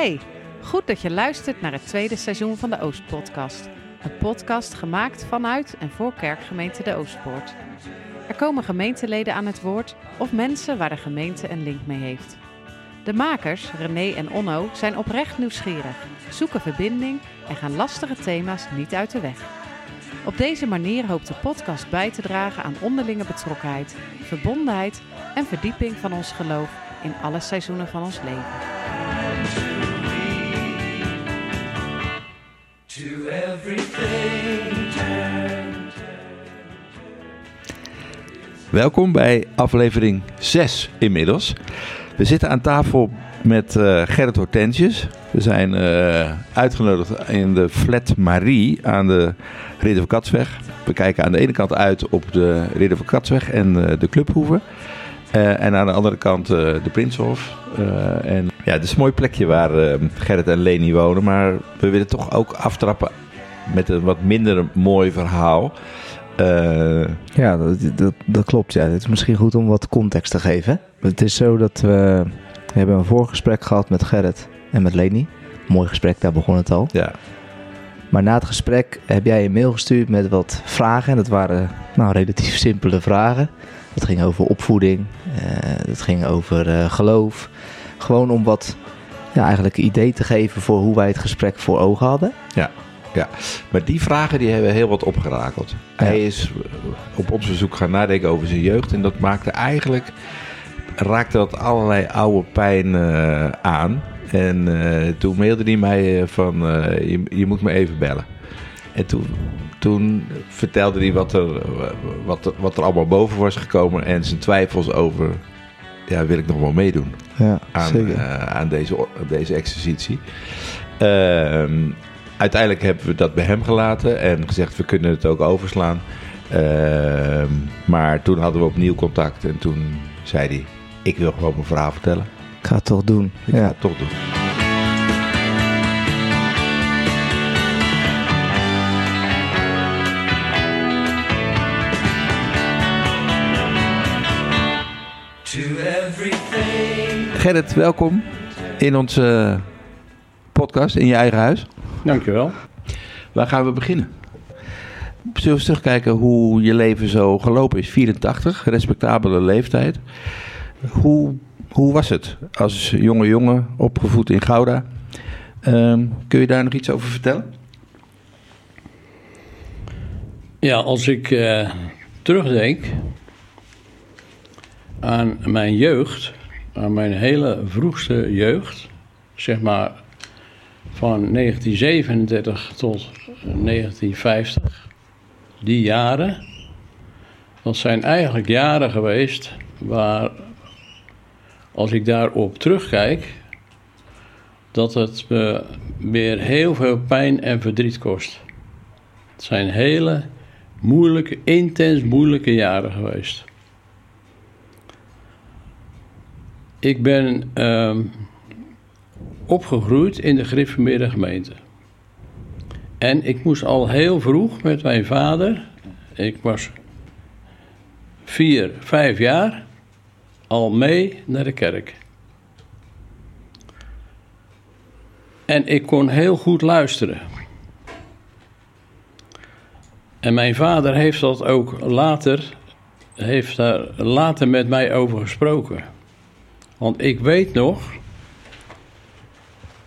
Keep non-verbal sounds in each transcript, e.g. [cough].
Hey, goed dat je luistert naar het tweede seizoen van de Oostpodcast. Een podcast gemaakt vanuit en voor kerkgemeente De Oostpoort. Er komen gemeenteleden aan het woord of mensen waar de gemeente een link mee heeft. De makers, René en Onno, zijn oprecht nieuwsgierig, zoeken verbinding en gaan lastige thema's niet uit de weg. Op deze manier hoopt de podcast bij te dragen aan onderlinge betrokkenheid, verbondenheid en verdieping van ons geloof in alle seizoenen van ons leven. Everything. Welkom bij aflevering 6 inmiddels. We zitten aan tafel met eh, Gerrit Hortensius. We zijn eh, uitgenodigd in de Flat Marie aan de Ridder van Katsweg. We kijken aan de ene kant uit op de Ridder van Katsweg en eh, de Clubhoeve. Eh, en aan de andere kant eh, de Prinshof. Eh, en ja, het is een mooi plekje waar eh, Gerrit en Leni wonen. Maar we willen toch ook aftrappen met een wat minder mooi verhaal. Ja, dat, dat, dat klopt. Ja. Het is misschien goed om wat context te geven. Het is zo dat we, we hebben een voorgesprek gehad met Gerrit en met Leni. Mooi gesprek, daar begon het al. ja, Maar na het gesprek heb jij een mail gestuurd met wat vragen. En dat waren nou, relatief simpele vragen. Dat ging over opvoeding, eh, dat ging over eh, geloof. Gewoon om wat ja, eigenlijk een idee te geven voor hoe wij het gesprek voor ogen hadden. Maar die vragen die hebben heel wat opgerakeld. Hij is op ons verzoek gaan nadenken over zijn jeugd. En dat maakte eigenlijk... raakte dat allerlei oude pijn eh, aan. En eh, toen mailde hij mij eh, van... eh, je, je moet me even bellen. En toen, toen vertelde hij wat er, wat, er- wat er allemaal boven was gekomen. En zijn twijfels over... Ja, wil ik nog wel meedoen? Ja, aan, aan deze, deze exercitie. Ehm, uiteindelijk hebben we dat bij hem gelaten en gezegd we kunnen het ook overslaan. Ehm, maar toen hadden we opnieuw contact en toen zei hij: Ik wil gewoon mijn verhaal vertellen. Ik ga het toch doen. Ik ga Ja. het toch doen. Gerrit, welkom in onze podcast in je eigen huis. Dankjewel. Waar gaan we beginnen? Zullen we eens terugkijken hoe je leven zo gelopen is? 84, respectabele leeftijd. Hoe, hoe was het als jonge jongen, opgevoed in Gouda? Ehm, kun je daar nog iets over vertellen? Ja, als ik eh, terugdenk aan mijn jeugd, aan mijn hele vroegste jeugd, zeg maar van 1937 tot 1950, die jaren, dat zijn eigenlijk jaren geweest waar, als ik daarop terugkijk, dat het me weer heel veel pijn en verdriet kost. Het zijn hele moeilijke, intens moeilijke jaren geweest. Ik ben ehm, opgegroeid in de gereformeerde gemeente. En ik moest al heel vroeg met mijn vader, ik was vier, vijf jaar, al mee naar de kerk. En ik kon heel goed luisteren. En mijn vader heeft dat ook later, heeft daar later met mij over gesproken. Want ik weet nog,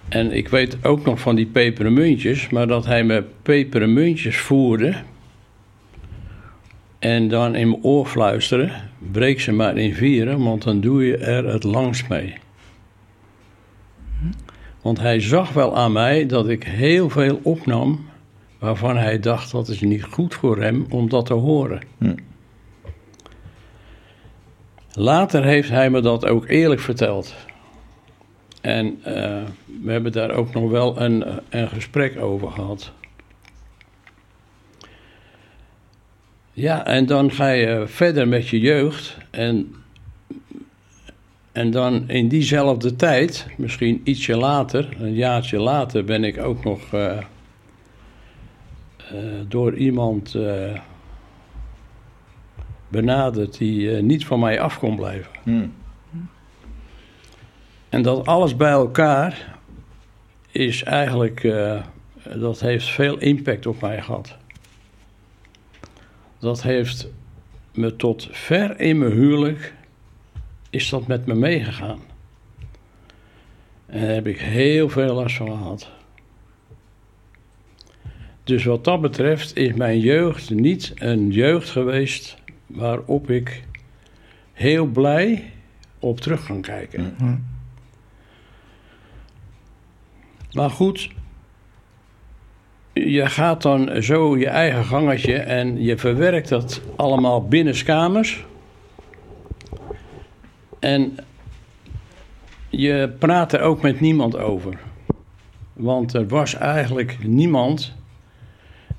en ik weet ook nog van die pepermuntjes, maar dat hij me pepermuntjes voerde. En dan in mijn oor fluisteren, breek ze maar in vieren, want dan doe je er het langst mee. Want hij zag wel aan mij dat ik heel veel opnam waarvan hij dacht dat is niet goed voor hem om dat te horen. Hm. Later heeft hij me dat ook eerlijk verteld. En eh, we hebben daar ook nog wel een, een gesprek over gehad. Ja, en dan ga je verder met je jeugd. En, en dan in diezelfde tijd, misschien ietsje later, een jaartje later, ben ik ook nog eh, eh, door iemand eh, benaderd die niet van mij af kon blijven. Hmm. En dat alles bij elkaar is eigenlijk, dat heeft veel impact op mij gehad. Dat heeft me tot ver in mijn huwelijk, is dat met me meegegaan. En daar heb ik heel veel last van gehad. Dus wat dat betreft is mijn jeugd niet een jeugd geweest waarop ik heel blij op terug kan kijken. Maar goed, je gaat dan zo je eigen gangetje en je verwerkt dat allemaal binnenskamers. En je praat er ook met niemand over. Want er was eigenlijk niemand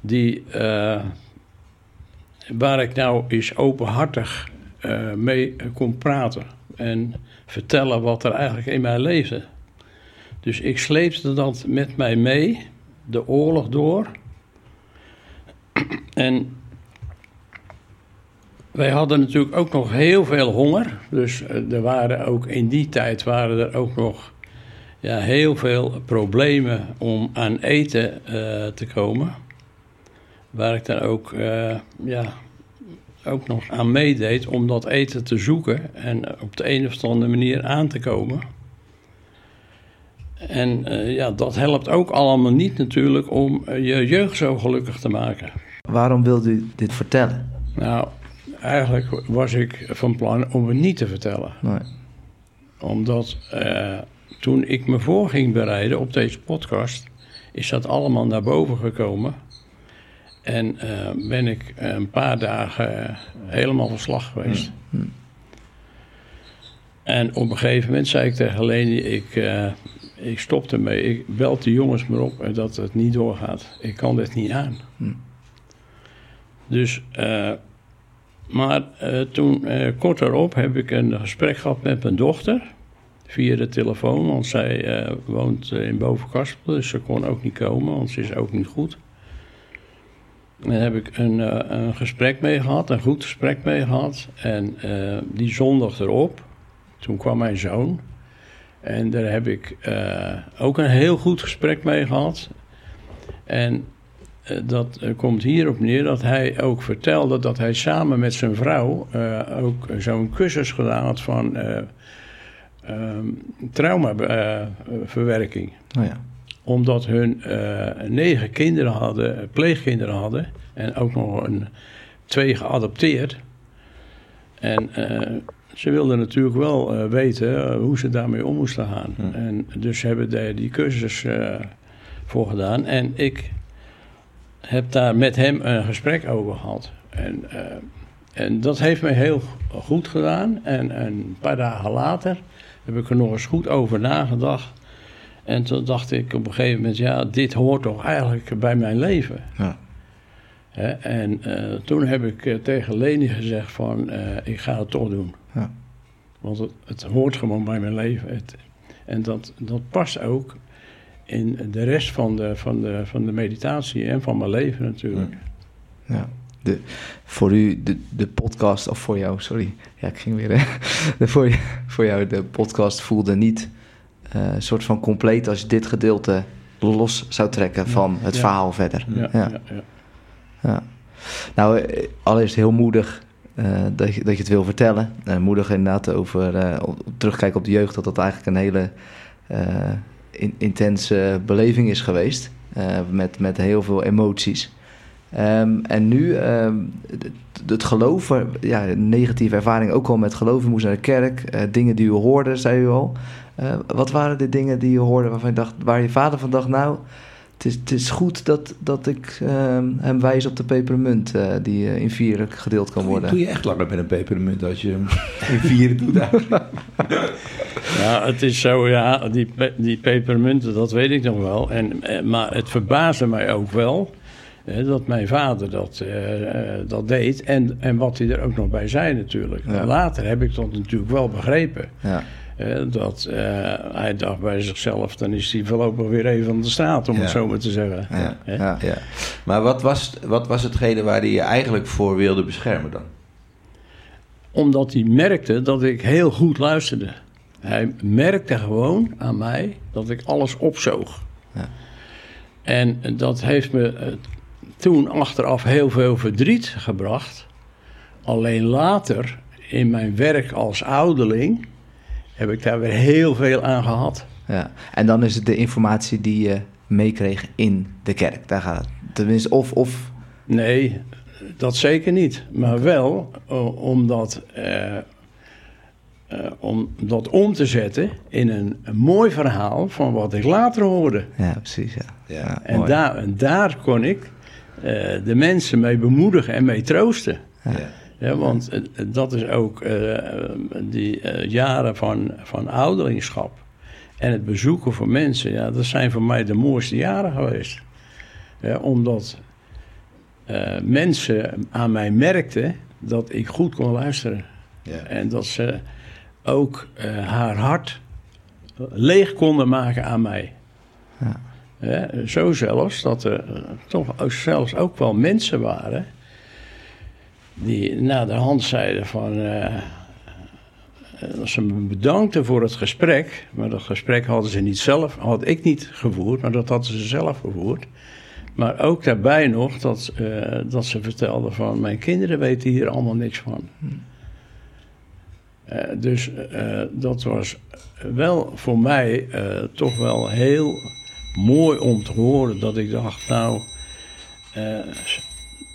die, eh, waar ik nou eens openhartig eh, mee kon praten. En vertellen wat er eigenlijk in mij leefde. Dus ik sleepte dat met mij mee, de oorlog door. En wij hadden natuurlijk ook nog heel veel honger. Dus eh, er waren ook in die tijd waren er ook nog ja, heel veel problemen om aan eten eh, te komen. Waar ik dan ook, eh, ja, ook nog aan meedeed om dat eten te zoeken en op de een of andere manier aan te komen. En eh, ja, dat helpt ook allemaal niet natuurlijk om eh, je jeugd zo gelukkig te maken. Waarom wilde u dit vertellen? Nou, eigenlijk was ik van plan om het niet te vertellen. Nee. Omdat eh, toen ik me voor ging bereiden op deze podcast, is dat allemaal naar boven gekomen. En ben ik een paar dagen helemaal van slag geweest. En op een gegeven moment zei ik tegen Leni, ik, ik stop ermee. Ik bel de jongens maar op en dat het niet doorgaat. Ik kan dit niet aan. Dus, eh, maar eh, toen, eh, kort daarop, heb ik een gesprek gehad met mijn dochter. Via de telefoon, want zij woont in Bovenkaspel. Dus ze kon ook niet komen, want ze is ook niet goed. En daar heb ik een, een gesprek mee gehad, een goed gesprek mee gehad. En die zondag erop, toen kwam mijn zoon. En daar heb ik eh, ook een heel goed gesprek mee gehad. En eh, dat eh, komt hierop neer dat hij ook vertelde dat hij samen met zijn vrouw ook zo'n cursus gedaan had van ehm, traumaverwerking. Oh ja. Omdat hun negen kinderen hadden, pleegkinderen hadden en ook nog een, twee geadopteerd. En ze wilden natuurlijk wel eh, weten eh, hoe ze daarmee om moesten gaan. En dus ze hebben daar die cursus eh, voor gedaan. En ik heb daar met hem een gesprek over gehad. En, en dat heeft mij heel goed gedaan. En een paar dagen later heb ik er nog eens goed over nagedacht. En toen dacht ik op een gegeven moment, ja, dit hoort toch eigenlijk bij mijn leven. Ja. En toen heb ik tegen Leni gezegd van, ik ga het toch doen. Ja. Want het, het hoort gewoon bij mijn leven. Het, en dat, dat past ook in de rest van de, van, de, van de meditatie en van mijn leven natuurlijk. Ja. De, voor u, de, de podcast, of voor jou, sorry. Ja, ik ging weer. hè. [laughs] De, voor, voor jou, de podcast voelde niet eh, een soort van compleet als je dit gedeelte los zou trekken van het Ja. verhaal verder. Ja, Ja. ja. ja. Ja. Nou, eh, allereerst heel moedig eh, dat, je, dat je het wil vertellen. Eh, moedig inderdaad over eh, terugkijken op de jeugd, dat dat eigenlijk een hele eh, in- intense beleving is geweest. eh, met, met heel veel emoties. Ehm, en nu, ehm, het, het geloven, ja, negatieve ervaring ook al met geloven. U moest naar de kerk, eh, dingen die u hoorde, zei u al. Eh, wat waren de dingen die u hoorde waarvan je dacht, waar je vader van dacht, nou, het is, het is goed dat, dat ik ehm, hem wijs op de pepermunt eh, die eh, in vier gedeeld kan Doe, worden. doe je echt langer met een pepermunt als je hem [laughs] in vieren doet eigenlijk. [laughs] Ja, het is zo, ja, die, pe- die pepermunten, dat weet ik nog wel. En, eh, maar het verbaasde mij ook wel dat mijn vader dat, dat deed. En, en wat hij er ook nog bij zei natuurlijk. Ja. Later heb ik dat natuurlijk wel begrepen. Ja, dat eh, hij dacht bij zichzelf, dan is hij voorlopig weer even aan de straat, om Ja. het zo maar te zeggen. ja, ja. Ja. Maar wat was, wat was hetgene waar hij je eigenlijk voor wilde beschermen dan? Omdat hij merkte dat ik heel goed luisterde. Hij merkte gewoon aan mij dat ik alles opzoog. Ja. En dat heeft me eh, toen achteraf heel veel verdriet gebracht. Alleen later, in mijn werk als ouderling, heb ik daar weer heel veel aan gehad. Ja. En dan is het de informatie die je meekreeg in de kerk. Daar gaat het. Tenminste, of, of Nee, dat zeker niet. Maar wel eh, om, dat, eh, eh, om dat om te zetten in een, een mooi verhaal van wat ik later hoorde. ja, precies. Ja. Ja. En daar, en daar kon ik eh, de mensen mee bemoedigen en mee troosten. Ja. Ja, want dat is ook eh, die eh, jaren van, van ouderlingschap en het bezoeken van mensen. Ja, dat zijn voor mij de mooiste jaren geweest. Ja, omdat eh, mensen aan mij merkten dat ik goed kon luisteren. Ja. En dat ze ook haar hart leeg konden maken aan mij. Ja. Zo zelfs dat er toch zelfs ook wel mensen waren die na de hand zeiden van dat ze me bedankten voor het gesprek, maar dat gesprek hadden ze niet zelf, had ik niet gevoerd, maar dat hadden ze zelf gevoerd. Maar ook daarbij nog dat, eh, dat ze vertelden van mijn kinderen weten hier allemaal niks van. Eh, dus dat was wel voor mij toch wel heel mooi om te horen dat ik dacht, nou,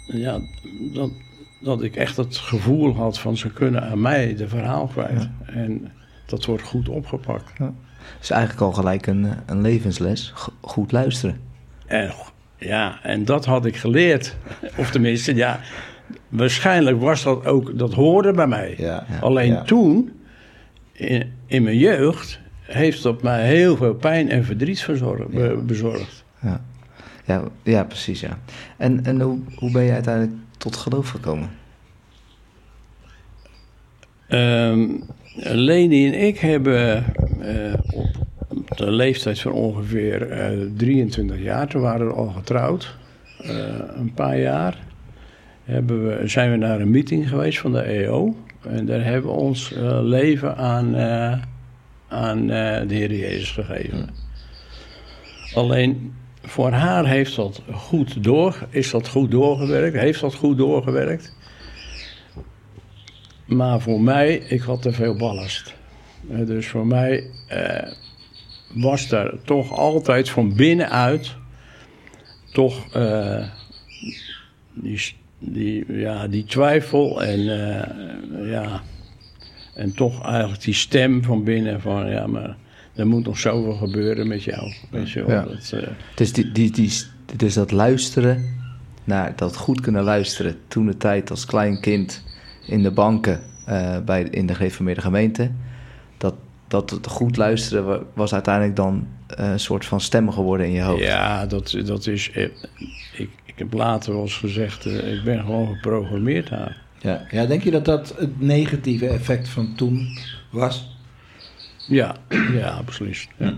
ja, dat, dat ik echt het gevoel had van ze kunnen aan mij de verhaal kwijt. En dat wordt goed opgepakt. Dus eigenlijk al gelijk een, een levensles. Go- goed luisteren. En ja, en dat had ik geleerd. Of tenminste, ja, waarschijnlijk was dat ook, dat hoorde bij mij. Ja. Alleen Ja. toen, in, in mijn jeugd, heeft dat mij heel veel pijn en verdriet verzorgd, be- bezorgd. Ja, ja, ja precies. Ja. En, en hoe, hoe ben je uiteindelijk tot geloof gekomen? Ehm Leni en ik hebben eh, op de leeftijd van ongeveer eh, 23 jaar, toen waren we al getrouwd, eh, een paar jaar, hebben we, zijn we naar een meeting geweest van de EO. En daar hebben we ons eh, leven aan, eh, aan eh, de Heer Jezus gegeven. Alleen voor haar heeft dat goed door, is dat goed doorgewerkt, heeft dat goed doorgewerkt. Maar voor mij, ik had te veel ballast. Eh, Dus voor mij eh, was daar toch altijd van binnenuit toch eh, die, die, ja, die twijfel en eh, ja, en toch eigenlijk die stem van binnen van ja, maar er moet nog zoveel gebeuren met jou. Weet je wel, Ja. dat, eh, Dus, die, die, die, dus dat luisteren, naar dat goed kunnen luisteren. Toen de tijd als klein kind in de banken eh, bij, in de gereformeerde gemeente. Dat, dat het goed luisteren wa- was uiteindelijk dan eh, een soort van stem geworden in je hoofd. Ja, dat, dat is. Ik, ik heb later wel eens gezegd, eh, ik ben gewoon geprogrammeerd daar. Ja. ja, denk je dat dat het negatieve effect van toen was? Ja, ja, absoluut. Ja.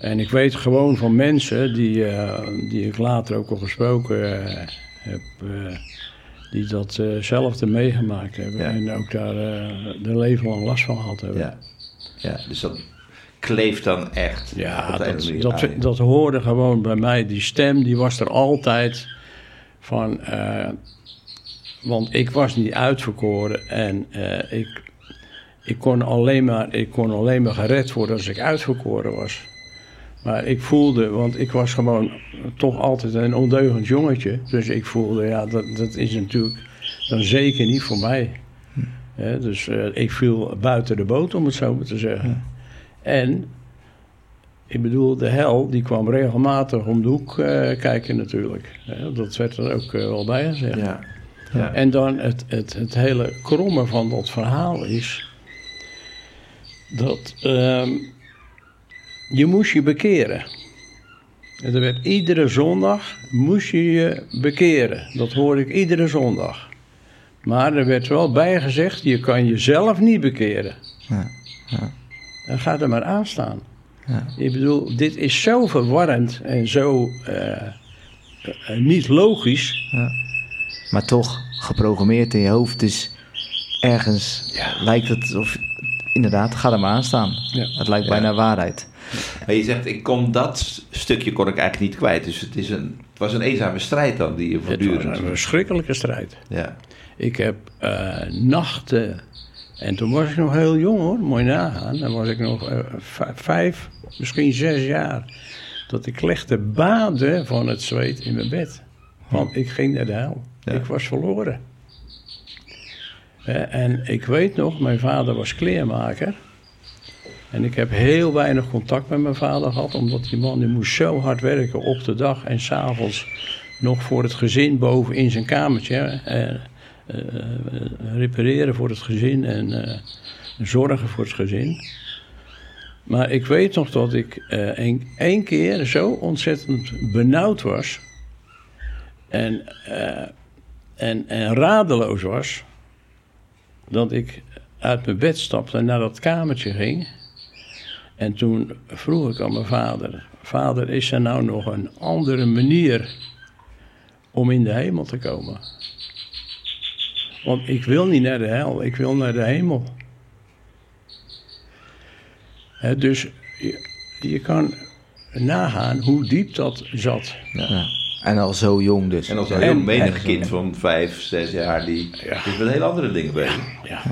En ik weet gewoon van mensen die, eh, die ik later ook al gesproken eh, heb, eh, die datzelfde meegemaakt hebben Ja. en ook daar de leven lang last van gehad hebben. Ja. ja, dus dat kleeft dan echt. Ja, dat, dat, dat hoorde gewoon bij mij. Die stem, die was er altijd van... want ik was niet uitverkoren en ik, ik, kon alleen maar, ik kon alleen maar gered worden als ik uitverkoren was. Maar ik voelde, want ik was gewoon toch altijd een ondeugend jongetje. Dus ik voelde, ja, dat, dat is natuurlijk dan zeker niet voor mij. Hè, dus eh, ik viel buiten de boot, om het zo maar te zeggen. En ik bedoel, de hel die kwam regelmatig om de hoek eh, kijken natuurlijk. Dat werd er ook eh, wel bij gezegd. Ja. Ja. En dan het, het, het hele kromme van dat verhaal is dat ehm, je moest je bekeren. En er werd iedere zondag moest je je bekeren. Dat hoorde ik iedere zondag. Maar er werd wel bijgezegd, je kan jezelf niet bekeren. Ja, ja. Dan gaat er maar aan staan. Ja. Ik bedoel, dit is zo verwarrend en zo eh, eh, niet logisch. Maar toch, geprogrammeerd in je hoofd, dus ergens lijkt het of... Inderdaad, ga er maar aan staan. Ja. Het lijkt bijna waarheid. Maar je zegt, ik kon dat stukje kon ik eigenlijk niet kwijt. Dus het, is een, het was een eenzame strijd dan die je Het was voortdurend... een verschrikkelijke strijd. Ja. Ik heb eh, nachten, en toen was ik nog heel jong hoor, mooi nagaan. Dan was ik nog eh, vijf, misschien zes jaar. Dat ik legde baden van het zweet in mijn bed. Want ik ging naar de hel. Ja. Ik was verloren. En ik weet nog, mijn vader was kleermaker. En ik heb heel weinig contact met mijn vader gehad, omdat die man die moest zo hard werken op de dag en s'avonds nog voor het gezin boven in zijn kamertje. eh, eh, repareren voor het gezin en eh, zorgen voor het gezin. Maar ik weet nog dat ik één keer zo ontzettend benauwd was en, en, en radeloos was, dat ik uit mijn bed stapte en naar dat kamertje ging. En toen vroeg ik aan mijn vader: Vader, is er nou nog een andere manier om in de hemel te komen? Want ik wil niet naar de hel, ik wil naar de hemel. Dus je, je kan nagaan hoe diep dat zat. Ja. En al zo jong dus. En een heel En- menig en- kind van vijf, zes jaar, die Ja. is met hele andere dingen bezig. Ja,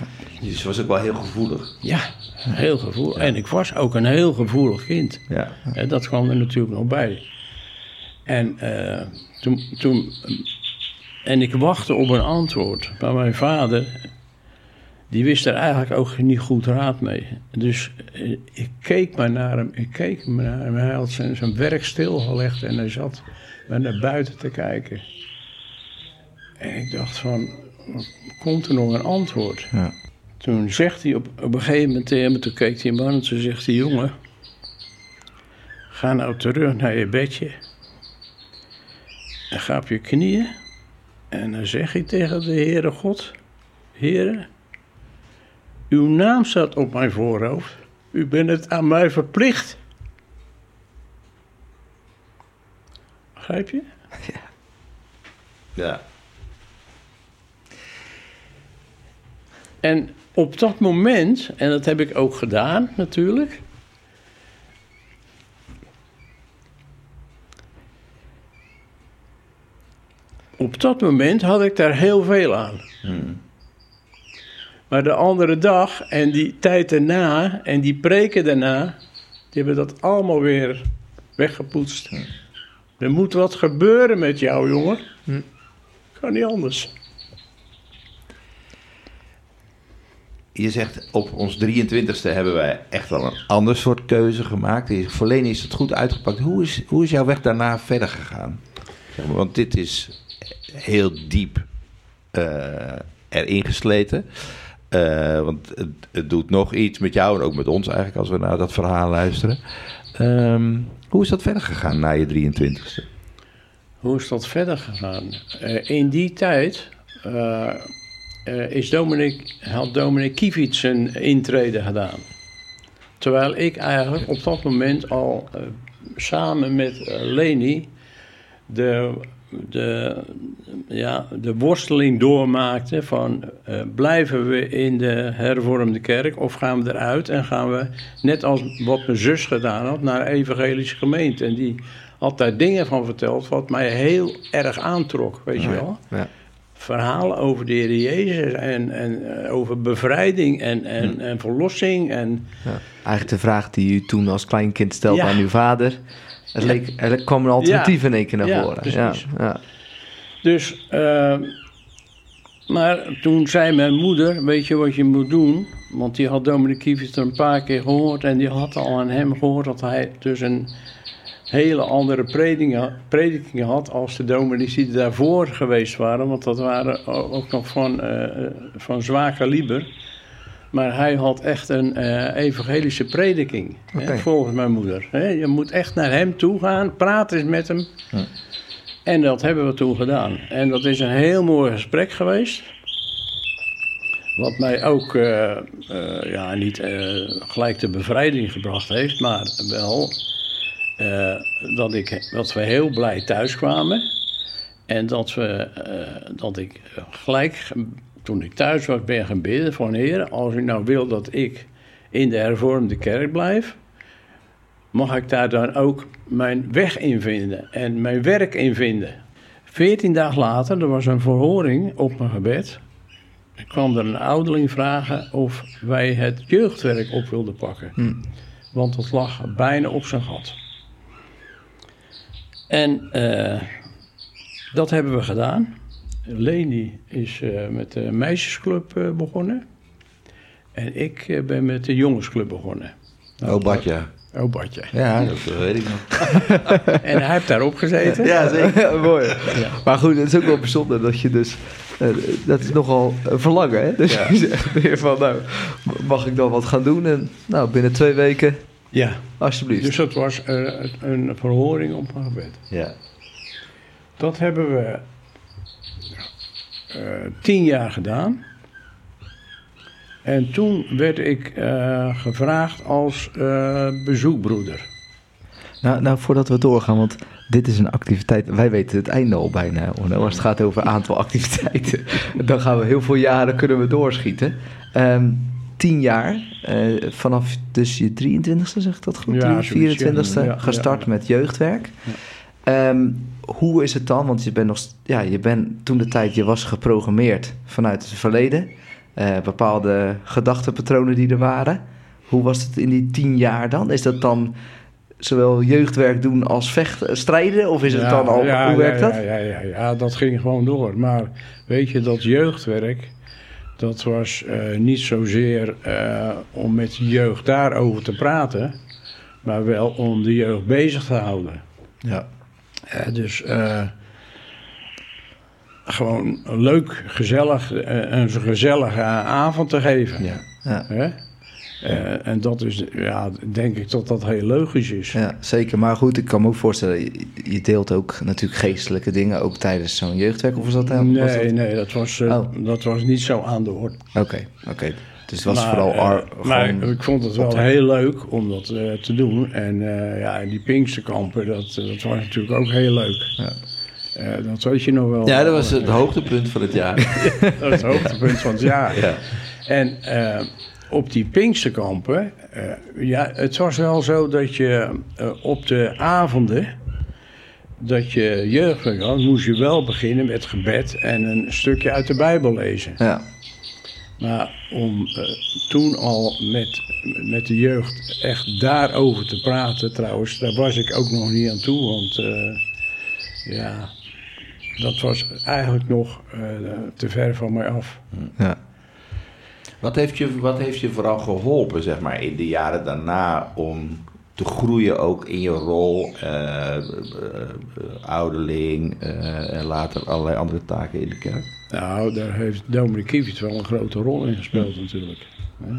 Dus was ook wel heel gevoelig. ja heel gevoelig. En ik was ook een heel gevoelig kind. Ja. Hè, dat kwam er natuurlijk nog bij. En eh, toen, toen. En ik wachtte op een antwoord. Maar mijn vader. Die wist er eigenlijk ook niet goed raad mee. Dus eh, ik keek maar naar hem. Ik keek maar naar hem. Hij had zijn, zijn werk stilgelegd. En hij zat maar naar buiten te kijken. En ik dacht van. Komt er nog een antwoord? Ja. Toen zegt hij op, op een gegeven moment tegen me, toen keek hij me aan en toen zegt hij, jongen, ga nou terug naar je bedje. En ga op je knieën. En dan zeg je tegen de Heere God, Heere, uw naam staat op mijn voorhoofd. U bent het aan mij verplicht. Begrijp je? Ja. En op dat moment, en dat heb ik ook gedaan natuurlijk. Op dat moment had ik daar heel veel aan. Maar de andere dag en die tijd daarna en die preken daarna, die hebben dat allemaal weer weggepoetst. Er moet wat gebeuren met jou, jongen. Kan niet anders. Je zegt op ons 23ste hebben wij echt wel een ander soort keuze gemaakt. Voor Leni is het goed uitgepakt. Hoe is, hoe is jouw weg daarna verder gegaan? Zeg maar, want dit is heel diep eh, erin gesleten. Eh, want het, het doet nog iets met jou en ook met ons eigenlijk als we naar dat verhaal luisteren. Ehm, hoe is dat verder gegaan na je 23ste? Hoe is dat verder gegaan? Eh, in die tijd eh, eh, is Dominic, had Dominic Kievit zijn intrede gedaan. Terwijl ik eigenlijk op dat moment al samen met Leni de, de, ja, de worsteling doormaakte van eh, blijven we in de hervormde kerk of gaan we eruit en gaan we, net als wat mijn zus gedaan had, naar een evangelische gemeente. En die had daar dingen van verteld wat mij heel erg aantrok, weet je wel. Ja. Verhalen over de Heer Jezus en, en eh, over bevrijding en, en, en verlossing. En, Ja. Eigenlijk de vraag die u toen als kleinkind stelde aan uw vader. Het leek, er kwam een alternatief in één keer naar Ja, voren. Ja, ja. Dus, eh, maar toen zei mijn moeder, weet je wat je moet doen? Want die had Dominic Kievit er een paar keer gehoord en die had al aan hem gehoord dat hij dus een hele andere predikingen, predikingen had als de dominees die daarvoor geweest waren. Want dat waren ook nog van, eh, eh, van zwaar kaliber. Maar hij had echt een eh, evangelische prediking, hè, volgens mijn moeder. Hè. Je moet echt naar hem toe gaan, praat eens met hem. En dat hebben we toen gedaan. En dat is een heel mooi gesprek geweest. Wat mij ook eh, eh, ja, niet gelijk de bevrijding gebracht heeft, maar wel dat, ik, dat we heel blij thuis kwamen. En dat, we, dat ik gelijk, toen ik thuis was, ben gaan bidden van Heer, als u nou wil dat ik in de hervormde kerk blijf, mag ik daar dan ook mijn weg in vinden en mijn werk in vinden. Veertien dagen later, er was een verhoring op mijn gebed. Er kwam er een ouderling vragen of wij het jeugdwerk op wilden pakken. Hm. Want het lag bijna op zijn gat. En eh, dat hebben we gedaan. Leni is eh, met de meisjesclub eh, begonnen. En ik eh, ben met de jongensclub begonnen. Oh, Badja. Oh, Badje. Ja, dat weet ik nog. [laughs] En hij heeft daarop gezeten. Ja, zeker. Mooi. Maar goed, het is ook wel bijzonder dat je dus... dat is nogal een verlangen, hè? Dus Ja. je zegt weer van, nou, mag ik dan wat gaan doen? En nou, binnen twee weken, Ja, alsjeblieft. dus dat was eh, een verhoring op mijn gebed. Ja. Dat hebben we eh, tien jaar gedaan. En toen werd ik eh, gevraagd als eh, bezoekbroeder. Nou, nou, voordat we doorgaan, want dit is een activiteit. Wij weten het einde al bijna. Als het gaat over aantal [laughs] activiteiten, dan gaan we heel veel jaren kunnen we doorschieten. Ehm, tien jaar, vanaf dus je 23ste, zeg ik dat goed? Ja, zoiets, 24ste, ja. Ja, gestart ja. met jeugdwerk. Ehm, hoe is het dan? Want je bent nog, ja, je bent toen de tijd, je was geprogrammeerd vanuit het verleden. Eh, bepaalde gedachtenpatronen die er waren. Hoe was het in die tien jaar dan? Is dat dan zowel jeugdwerk doen als vechten, strijden? Of is het Ja, dan al, ja, hoe werkt dat? Ja, ja, ja, ja, dat ging gewoon door. Maar weet je, dat jeugdwerk, dat was eh, niet zozeer eh, om met de jeugd daarover te praten, maar wel om de jeugd bezig te houden. Ja. Eh, dus eh, gewoon leuk, gezellig, eh, een gezellige avond te geven. Ja. Ja. Hè? Eh, en dat is, ja, denk ik dat dat heel logisch is. Ja, zeker. Maar goed, ik kan me ook voorstellen, je, deelt ook natuurlijk geestelijke dingen, ook tijdens zo'n jeugdwerk. Of was dat helemaal? was Nee, dat- nee, dat was, eh, Oh. dat was niet zo aan de orde. Oké, oké. Dus het was Maar, vooral eh, ar- maar gewoon... ik vond het wel heel leuk om dat eh, te doen. En eh, ja, en die Pinksterkampen, dat, dat was natuurlijk ook heel leuk. Ja. Dat weet je nog wel. ja, dat was het hoogtepunt van het jaar. [laughs] Dat het hoogtepunt van het jaar. Ja. En op die Pinksterkampen, eh, ja, het was wel zo dat je op de avonden dat je jeugdwerk had, moest je wel beginnen met gebed en een stukje uit de Bijbel lezen. Ja, Maar om eh, toen al met, met de jeugd echt daarover te praten, trouwens, daar was ik ook nog niet aan toe. Want eh, ja, dat was eigenlijk nog eh, te ver van mij af. ja. Wat heeft, je, wat heeft je vooral geholpen, zeg maar, in de jaren daarna om te groeien ook in je rol, ouderling en later allerlei andere taken in de kerk? Nou, daar heeft Dominic Kievit wel een grote rol in gespeeld natuurlijk. Hè?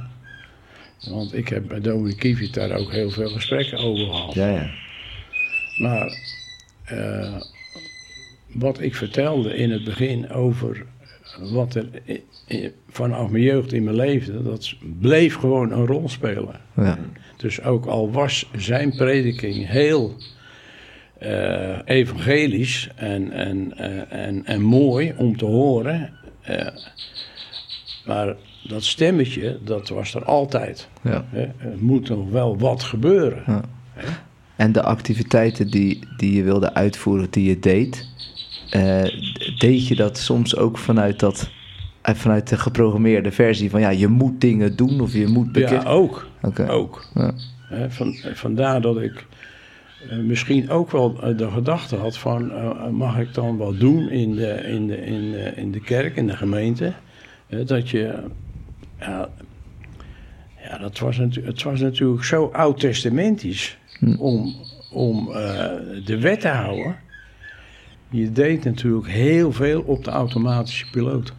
Want ik heb bij Dominic Kievit daar ook heel veel gesprekken over gehad. Ja, ja. Maar eh, wat ik vertelde in het begin over wat er vanaf mijn jeugd in mijn leven, dat bleef gewoon een rol spelen. ja. Dus ook al was zijn prediking heel eh, evangelisch en, en, eh, en, en mooi om te horen, eh, maar dat stemmetje, dat was er altijd. ja. Hè? Er moet nog wel wat gebeuren. Ja. En de activiteiten die, die je wilde uitvoeren, die je deed, deed je dat soms ook vanuit, dat, vanuit de geprogrammeerde versie van ja, je moet dingen doen of je moet bekend... Ja, ook. Oké. ook. Ja. Van, vandaar dat ik misschien ook wel eh, de gedachte had van... eh, mag ik dan wat doen in de, in de, in de, in de kerk, in de gemeente? Eh, dat je... Ja, ja dat was het was natuurlijk zo oud-testamentisch om, om eh, de wet te houden. Je deed natuurlijk heel veel op de automatische piloot.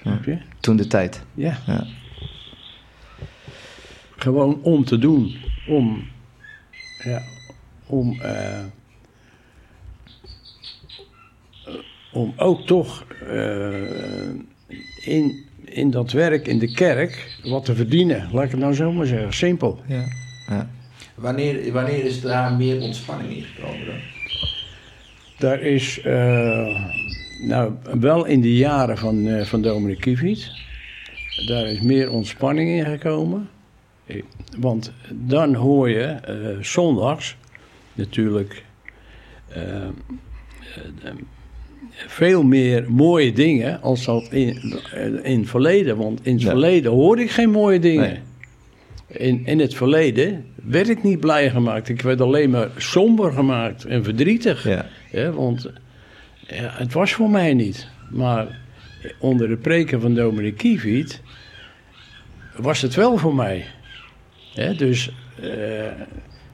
Snap je? Toen de tijd. Ja. Ja. Gewoon om te doen. Om, ja, om, eh, eh, om ook toch eh, in, in dat werk in de kerk wat te verdienen. Laat ik het nou zo maar zeggen. Simpel. Ja. Ja. Wanneer, wanneer is daar meer ontspanning in gekomen dan? Daar is, eh, nou, wel in de jaren van, eh van Dominic Kiviet, daar is meer ontspanning in gekomen. Want dan hoor je eh, zondags natuurlijk eh, eh, eh, veel meer mooie dingen als dat in, eh, in het verleden. Want in het Ja. verleden hoorde ik geen mooie dingen. Nee. In, in het verleden werd ik niet blij gemaakt. Ik werd alleen maar somber gemaakt en verdrietig. Ja. Want ja, het was voor mij niet. Maar onder de preken van Dominic Kieviet was het wel voor mij. Dus, eh,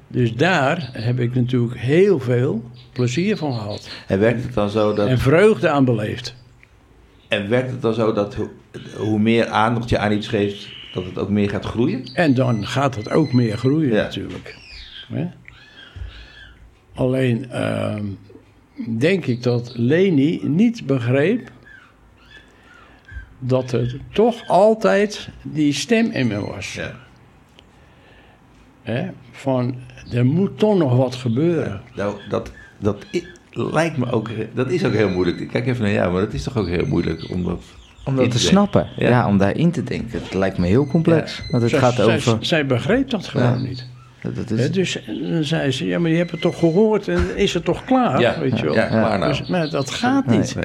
dus daar heb ik natuurlijk heel veel plezier van gehad. En werkt het dan zo dat, En vreugde aan beleefd. en werkt het dan zo dat hoe, hoe meer aandacht je aan iets geeft, dat het ook meer gaat groeien? En dan gaat het ook meer groeien Ja. natuurlijk. Hè? Alleen ehm, denk ik dat Leni niet begreep dat er toch altijd die stem in me was. Ja. Hè? Van, er moet toch nog wat gebeuren. Nou, dat, dat lijkt me ook, dat is ook heel moeilijk. Ik kijk even naar jou, maar dat is toch ook heel moeilijk om dat Om dat te snappen. Ja. Ja. om daarin te denken. Het lijkt me heel complex. Want het Zij- gaat over... zij begreep dat gewoon Ja. niet. Dat is, dus dan zei ze, ja, maar je hebt het toch gehoord en is het toch klaar? Ja, weet je wel? ja, klaar nou. Dus, maar dat gaat niet. Nee.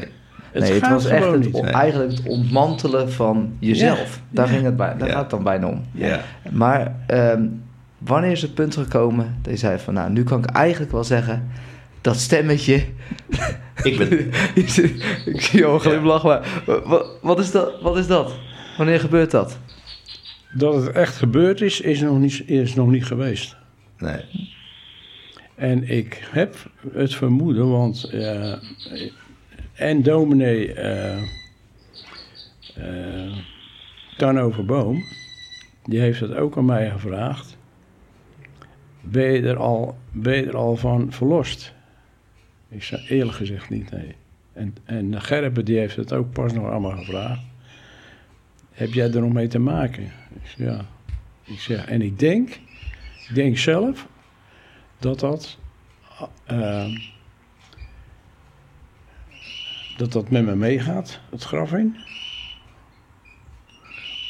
Het nee, het gaat was echt het, niet. eigenlijk het ontmantelen van jezelf. Daar, ging het bij, daar Ja. gaat het dan bijna om. Ja. Maar ehm, wanneer is het punt gekomen dat je zei van... nou, nu kan ik eigenlijk wel zeggen... dat stemmetje... Ik ben, [laughs] ik zie jou al glimlachen, maar wat, wat, is dat, wat is dat? Wanneer gebeurt dat? Dat het echt gebeurd is, is nog niet, is nog niet geweest. nee. En ik heb het vermoeden, want eh, en dominee eh eh, Tarnover Boom, die heeft het ook aan mij gevraagd. Ben je er al, ben je er al van verlost? Ik zei eerlijk gezegd niet, nee. En, en Gerbe die heeft het ook pas nog allemaal gevraagd. Heb jij er nog mee te maken? Ik ja. Ik zeg, en ik denk, ik denk zelf dat dat, eh, dat dat met me meegaat, het graf in.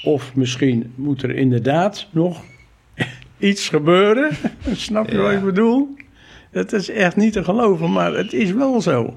Of misschien moet er inderdaad nog iets gebeuren. [laughs] Snap je wat ik bedoel? Het is echt niet te geloven, maar het is wel zo.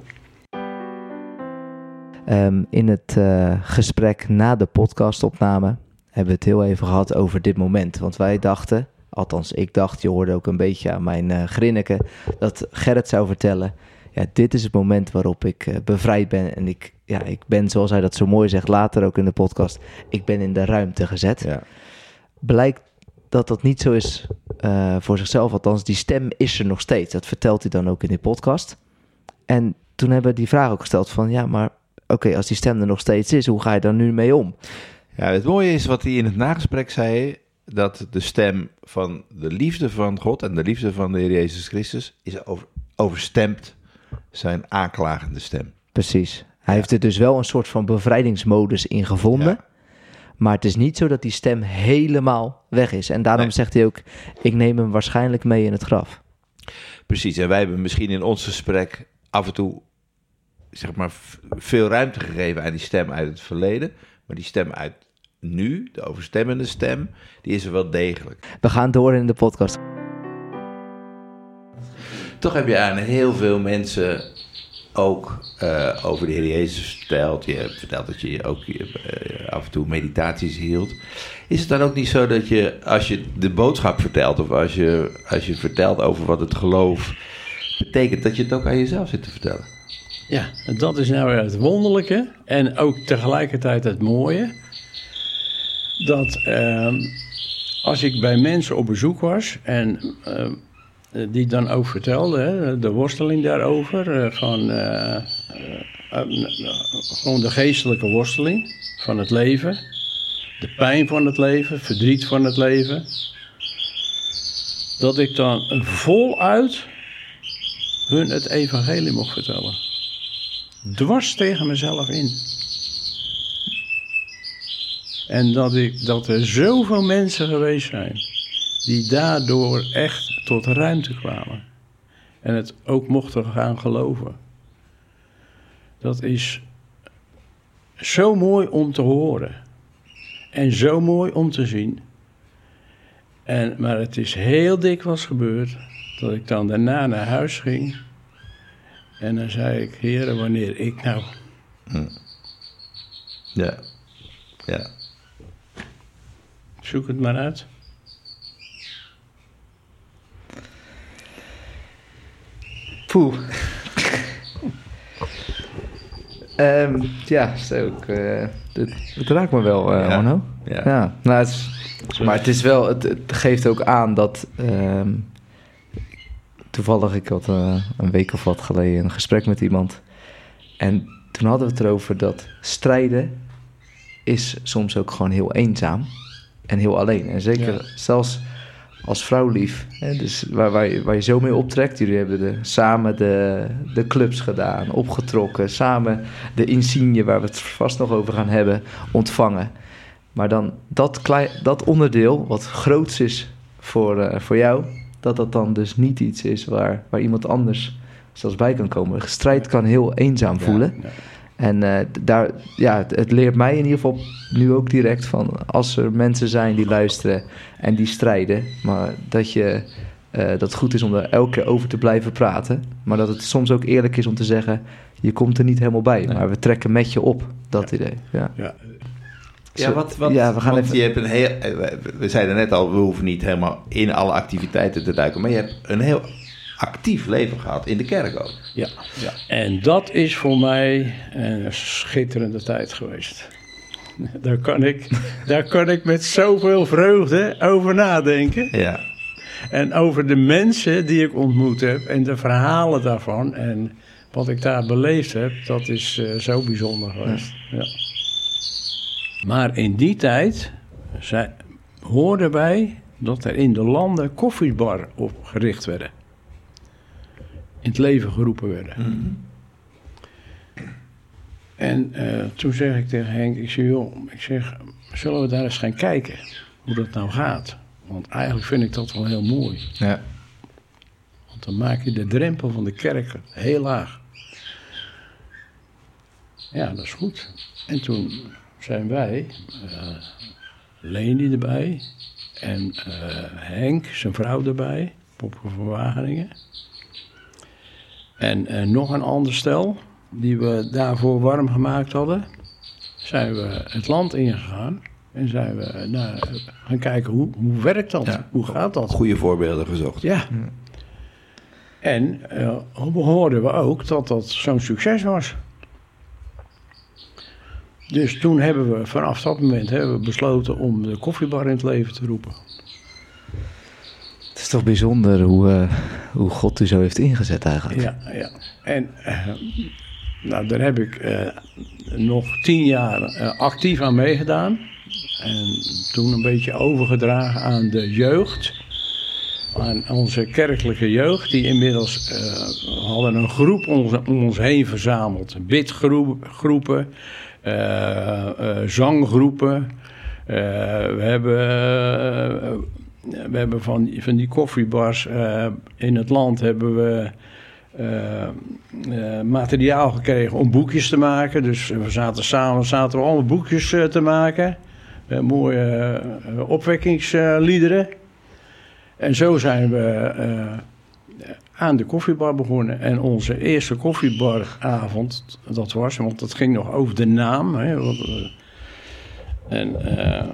Ehm, in het eh, gesprek na de podcastopname hebben we het heel even gehad over dit moment. Want wij dachten, althans ik dacht, je hoorde ook een beetje aan mijn eh grinniken, dat Gerrit zou vertellen, ja, dit is het moment waarop ik eh, bevrijd ben. En ik, ja, ik ben, zoals hij dat zo mooi zegt, later ook in de podcast, ik ben in de ruimte gezet. Ja. Blijkt dat dat niet zo is eh, voor zichzelf, althans die stem is er nog steeds. Dat vertelt hij dan ook in die podcast. En toen hebben we die vraag ook gesteld van, ja, maar oké, als die stem er nog steeds is, hoe ga je daar nu mee om? Ja, het mooie is wat hij in het nagesprek zei, dat de stem van de liefde van God en de liefde van de Heer Jezus Christus is over, overstemt zijn aanklagende stem. Precies. Hij heeft er dus wel een soort van bevrijdingsmodus in gevonden. Ja. Maar het is niet zo dat die stem helemaal weg is. En daarom Nee. zegt hij ook, ik neem hem waarschijnlijk mee in het graf. Precies, en wij hebben misschien in ons gesprek af en toe zeg maar, veel ruimte gegeven aan die stem uit het verleden. Maar die stem uit nu, de overstemmende stem, die is er wel degelijk. We gaan door in de podcast. Toch heb je aan heel veel mensen ook eh, over de Heer Jezus verteld. Je hebt verteld dat je ook eh, af en toe meditaties hield. Is het dan ook niet zo dat je, als je de boodschap vertelt... of als je, als je vertelt over wat het geloof betekent... dat je het ook aan jezelf zit te vertellen? Ja, dat is nou het wonderlijke en ook tegelijkertijd het mooie. Dat ehm, als ik bij mensen op bezoek was en ehm, die dan ook vertelden, hè, de worsteling daarover, eh, van eh, eh, eh, gewoon de geestelijke worsteling van het leven, de pijn van het leven, verdriet van het leven. Dat ik dan voluit hun het evangelie mocht vertellen dwars tegen mezelf in. En dat, ik, dat er zoveel mensen geweest zijn die daardoor echt tot ruimte kwamen. En het ook mochten gaan geloven. Dat is zo mooi om te horen. En zo mooi om te zien. En, maar het is heel dikwijls gebeurd dat ik dan daarna naar huis ging. En dan zei ik, heren, wanneer ik nou... Ja. Ja. Zoek het maar uit. Poeh. Ehm, ja, eh, het, raakt me wel, Ja. Arno. Ja. Ja, nou, het is, maar het is wel, het, het geeft ook aan dat. ehm, toevallig, ik had eh, een week of wat geleden een gesprek met iemand. En toen hadden we het erover dat strijden is soms ook gewoon heel eenzaam en heel alleen. En zeker Ja. zelfs als vrouwlief, hè, dus waar, waar, je, waar je zo mee optrekt. Jullie hebben de, samen de, de clubs gedaan, opgetrokken, samen de insigne, waar we het vast nog over gaan hebben, ontvangen. Maar dan dat, klei, dat onderdeel, wat groots is voor, eh, voor jou, dat dat dan dus niet iets is waar, waar iemand anders zelfs bij kan komen. Strijd kan heel eenzaam voelen. Ja, En eh, daar, ja, het, het leert mij in ieder geval nu ook direct van als er mensen zijn die luisteren en die strijden, maar dat je eh, dat het goed is om er elke keer over te blijven praten, maar dat het soms ook eerlijk is om te zeggen, je komt er niet helemaal bij, Nee. maar we trekken met je op, dat idee. Ja. ja. Ja, wat, wat, Ja, we gaan want even- je hebt een heel, eh, we zeiden net al, we hoeven niet helemaal in alle activiteiten te duiken, maar je hebt een heel actief leven gehad in de kerk ook. Ja, ja. En dat is voor mij een schitterende tijd geweest. [laughs] Daar kan ik, daar kan ik met zoveel vreugde over nadenken. Ja, En over de mensen die ik ontmoet heb en de verhalen daarvan. En wat ik daar beleefd heb, dat is eh, zo bijzonder geweest. Ja. Maar in die tijd zei, hoorden wij dat er in de landen koffiebar opgericht werden. In het leven geroepen werden. En eh, toen zeg ik tegen Henk, ik zeg, joh, ik zeg, zullen we daar eens gaan kijken hoe dat nou gaat? Want eigenlijk vind ik dat wel heel mooi. Ja. Want dan maak je de drempel van de kerk heel laag. Ja, dat is goed. En toen zijn wij, eh Leni erbij en eh, Henk, zijn vrouw erbij, Popke van Wageningen. En eh, nog een ander stel, die we daarvoor warm gemaakt hadden, zijn we het land ingegaan. En zijn we nou, gaan kijken, hoe, hoe werkt dat? Ja. Hoe gaat dat? goede voorbeelden gezocht. Ja. En eh, hoorden we ook dat dat zo'n succes was. Dus toen hebben we vanaf dat moment hebben we besloten om de koffiebar in het leven te roepen. Is toch bijzonder hoe, eh, hoe God u zo heeft ingezet eigenlijk. Ja, ja. En eh, nou, daar heb ik eh, nog tien jaar actief aan meegedaan. En toen een beetje overgedragen aan de jeugd. Aan onze kerkelijke jeugd, die inmiddels hadden een groep om, ons- om ons heen verzameld. Bidgroepen, zanggroepen. We hebben, we hebben van, van die koffiebars eh, in het land hebben we eh, eh, materiaal gekregen om boekjes te maken. Dus we zaten samen zaten we allemaal boekjes eh, te maken. Eh, mooie eh, opwekkingsliederen. En zo zijn we eh, aan de koffiebar begonnen. En onze eerste koffiebaravond, dat was, want dat ging nog over de naam. Hè, eh, en eh,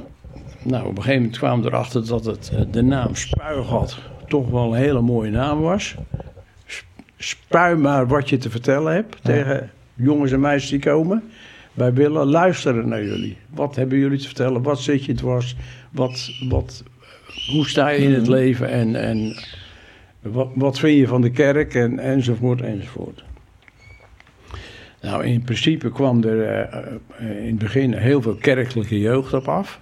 nou, op een gegeven moment kwamen we erachter dat het, eh, de naam Spuigat toch wel een hele mooie naam was. Sp- Spui maar wat je te vertellen hebt tegen jongens en meisjes die komen. Wij willen luisteren naar jullie. Wat hebben jullie te vertellen? Wat zit je dwars? Wat, wat, hoe sta je in het leven? En, en wat, wat vind je van de kerk? En, enzovoort, enzovoort. Nou, in principe kwam er eh, eh, in het begin heel veel kerkelijke jeugd op af.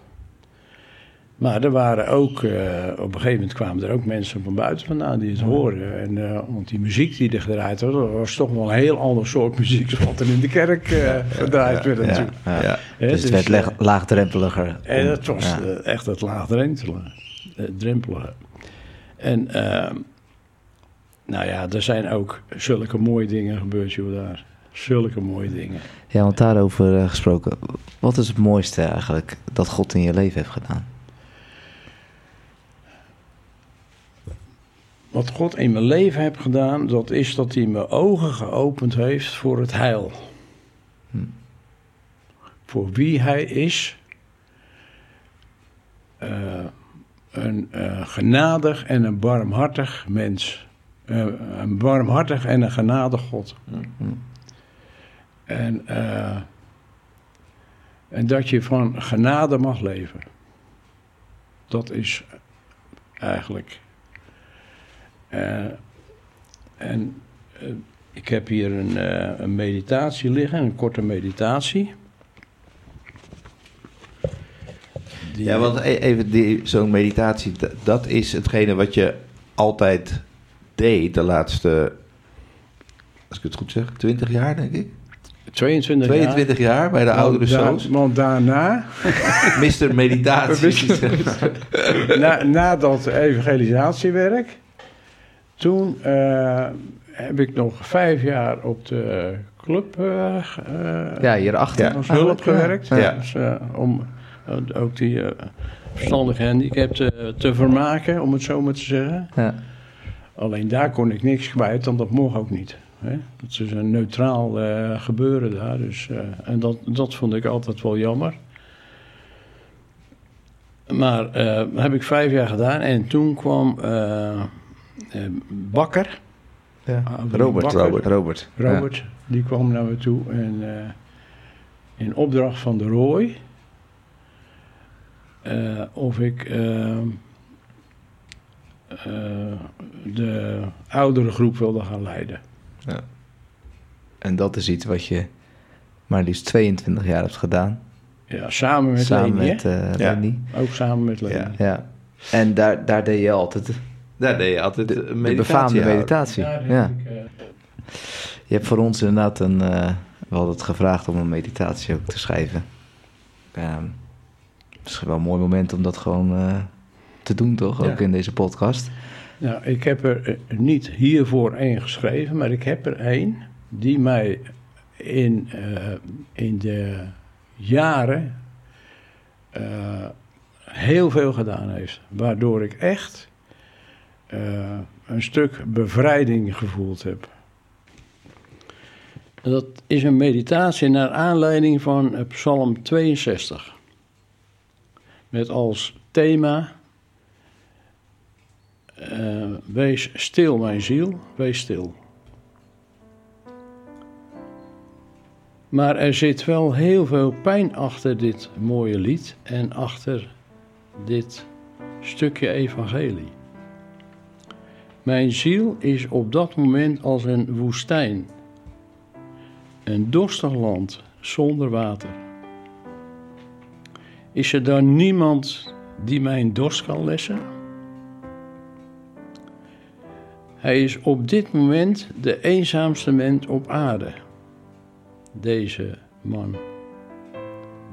Maar er waren ook, eh, op een gegeven moment kwamen er ook mensen van buiten vandaan die het hoorden. En, eh, want die muziek die er gedraaid werd, dat was toch wel een heel ander soort muziek dan wat er in de kerk eh, gedraaid werd Ja, natuurlijk. ja. Dus het werd eh, leg- laagdrempeliger. en dat was Ja. echt het laagdrempelige. drempelige. En eh, nou ja, er zijn ook zulke mooie dingen gebeurd, joh, daar. Zulke mooie dingen. Ja, want daarover eh, gesproken. Wat is het mooiste eigenlijk dat God in je leven heeft gedaan? Wat God in mijn leven heeft gedaan, dat is dat hij mijn ogen geopend heeft voor het heil. Hm. Voor wie hij is. Eh, een eh, genadig en een barmhartig mens. Eh, een barmhartig en een genadig God. Hm. En, eh, en dat je van genade mag leven. Dat is eigenlijk. Eh, en eh, ik heb hier een, eh, een meditatie liggen, een korte meditatie. Die- Ja, want e- even die- zo'n meditatie, dat is hetgene wat je altijd deed de laatste, als ik het goed zeg, 20 jaar denk ik. 22 jaar. 22 jaar bij de oudere da- zoons. Want daarna, [laughs] Mr. [laughs] Meditatie. na, na dat evangelisatiewerk, toen eh, heb ik nog vijf jaar op de club eh, eh, Ja, hierachter. Ja. als hulp gewerkt. Ja. Dus, om ook die verstandige handicapten te vermaken, om het zo maar te zeggen. Ja. Alleen daar kon ik niks kwijt, want dat mocht ook niet. Hè? Het is een neutraal gebeuren daar. Dus, en dat, dat vond ik altijd wel jammer. Maar dat heb ik vijf jaar gedaan. En toen kwam Bakker. Ja. Adrie Robert. Bakker. Robert. Robert. Robert, die kwam naar me toe en eh, in opdracht van de Rooi eh, of ik eh, eh, de oudere groep wilde gaan leiden. En dat is iets wat je maar liefst 22 jaar hebt gedaan. Ja, samen met samen Leni, met eh Ja. Leni. Ook samen met Leni. Ja. Ja. En daar, daar deed je altijd Daar deed je altijd de, een de meditatie befaamde houden. meditatie. Ja. ik, eh, Je hebt voor ons inderdaad een... eh we hadden het gevraagd om een meditatie ook te schrijven. Ja, misschien wel een mooi moment om dat gewoon eh, te doen, toch? Ja. Ook in deze podcast. Nou, ik heb er niet hiervoor één geschreven, maar ik heb er één die mij in, eh, in de jaren eh, heel veel gedaan heeft. Waardoor ik echt eh, een stuk bevrijding gevoeld heb. Dat is een meditatie naar aanleiding van eh, Psalm 62. Met als thema eh, wees stil, mijn ziel, wees stil. Maar er zit wel heel veel pijn achter dit mooie lied en achter dit stukje evangelie. Mijn ziel is op dat moment als een woestijn, een dorstig land zonder water. Is er dan niemand die mijn dorst kan lessen? Hij is op dit moment de eenzaamste mens op aarde. Deze man.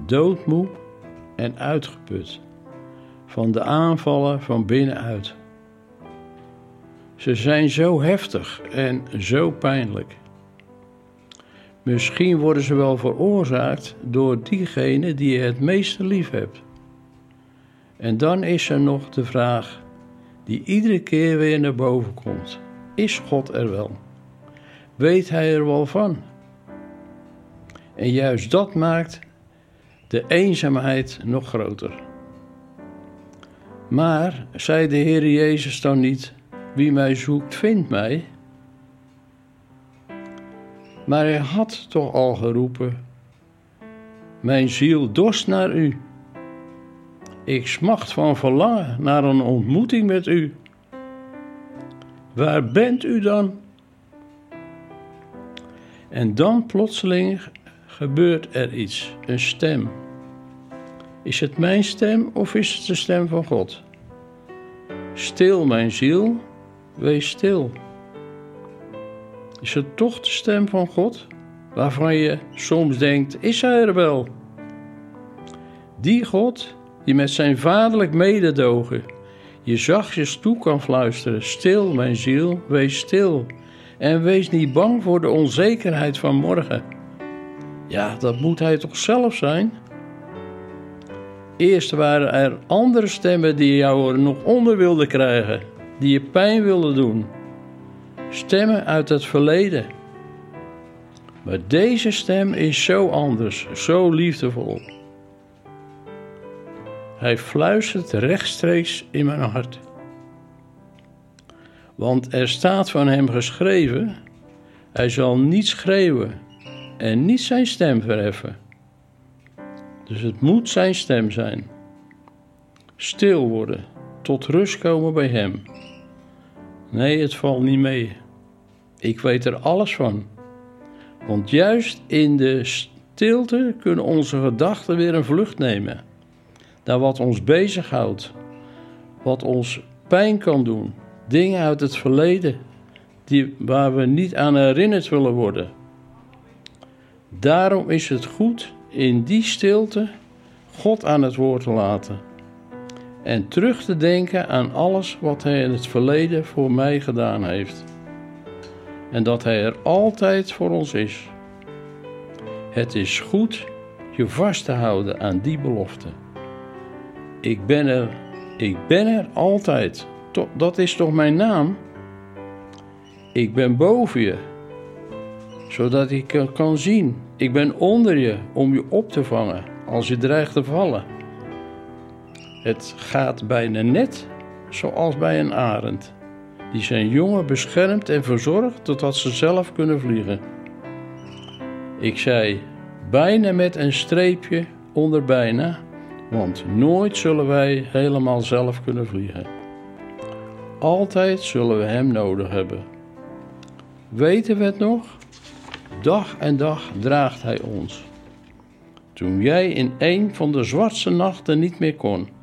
Doodmoe en uitgeput. Van de aanvallen van binnenuit. Ze zijn zo heftig en zo pijnlijk. Misschien worden ze wel veroorzaakt door diegene die je het meeste lief hebt. En dan is er nog de vraag die iedere keer weer naar boven komt. Is God er wel? Weet Hij er wel van? En juist dat maakt de eenzaamheid nog groter. Maar, zei de Heer Jezus dan niet, wie mij zoekt, vindt mij? Maar hij had toch al geroepen, mijn ziel dorst naar u. Ik smacht van verlangen naar een ontmoeting met u. Waar bent u dan? En dan plotseling gebeurt er iets, een stem. Is het mijn stem of is het de stem van God? Stil, mijn ziel, wees stil. Is het toch de stem van God, waarvan je soms denkt, is hij er wel? Die God die met zijn vaderlijk mededogen je zachtjes toe kan fluisteren, stil, mijn ziel, wees stil. En wees niet bang voor de onzekerheid van morgen. Ja, dat moet hij toch zelf zijn? Eerst waren er andere stemmen die jou er nog onder wilden krijgen. Die je pijn willen doen. Stemmen uit het verleden. Maar deze stem is zo anders, zo liefdevol. Hij fluistert rechtstreeks in mijn hart. Want er staat van hem geschreven: Hij zal niet schreeuwen en niet zijn stem verheffen. Dus het moet zijn stem zijn. Stil worden, tot rust komen bij hem. Nee, het valt niet mee. Ik weet er alles van. Want juist in de stilte kunnen onze gedachten weer een vlucht nemen. Naar wat ons bezighoudt, wat ons pijn kan doen, dingen uit het verleden die, waar we niet aan herinnerd willen worden. Daarom is het goed in die stilte God aan het woord te laten en terug te denken aan alles wat Hij in het verleden voor mij gedaan heeft. En dat Hij er altijd voor ons is. Het is goed je vast te houden aan die belofte. Ik ben er, ik ben er altijd. Dat is toch mijn naam? Ik ben boven je, zodat ik kan zien. Ik ben onder je om je op te vangen als je dreigt te vallen. Het gaat bijna net zoals bij een arend, die zijn jongen beschermt en verzorgt totdat ze zelf kunnen vliegen. Ik zei bijna met een streepje onder bijna, want nooit zullen wij helemaal zelf kunnen vliegen. Altijd zullen we Hem nodig hebben. Weten we het nog? Dag en dag draagt Hij ons. Toen jij in een van de zwartste nachten niet meer kon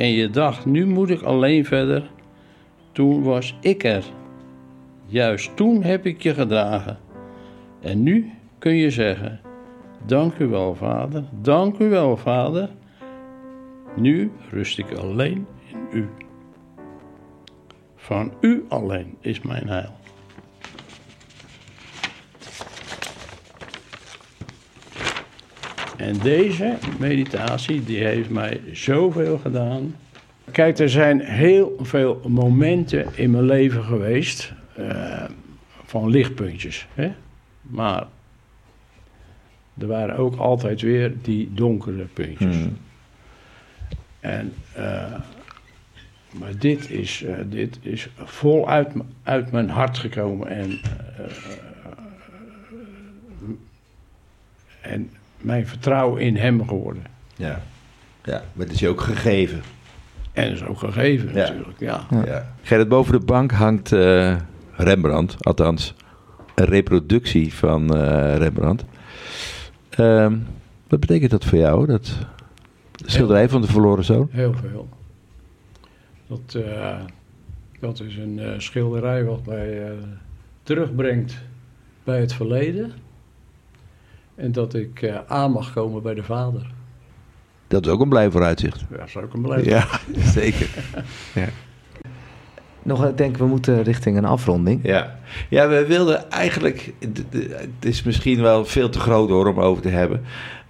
en je dacht, nu moet ik alleen verder, toen was ik er. Juist toen heb ik je gedragen. En nu kun je zeggen, dank u wel, vader, dank u wel, vader. Nu rust ik alleen in u. Van u alleen is mijn heil. En deze meditatie, die heeft mij zoveel gedaan. Kijk, er zijn heel veel momenten in mijn leven geweest eh, van lichtpuntjes. Hè? Maar er waren ook altijd weer die donkere puntjes. Hmm. En, eh, maar dit is, eh, dit is voluit m- uit mijn hart gekomen. En, eh, en mijn vertrouwen in hem geworden. Ja. ja, maar het is je ook gegeven. En is ook gegeven Ja. natuurlijk, ja. Ja. Gerrit, boven de bank hangt eh, Rembrandt, althans een reproductie van eh, Rembrandt. Ehm, wat betekent dat voor jou, dat schilderij van de verloren zoon? Heel veel. Dat, eh, dat is een eh, schilderij wat mij eh, terugbrengt bij het verleden. En dat ik eh, aan mag komen bij de vader. Dat is ook een blij vooruitzicht. Ja, zou ik hem blijven. Ja, [laughs] zeker. Nog, ik denk, we moeten richting een afronding. Ja. ja, we wilden eigenlijk... Het is misschien wel veel te groot hoor om over te hebben.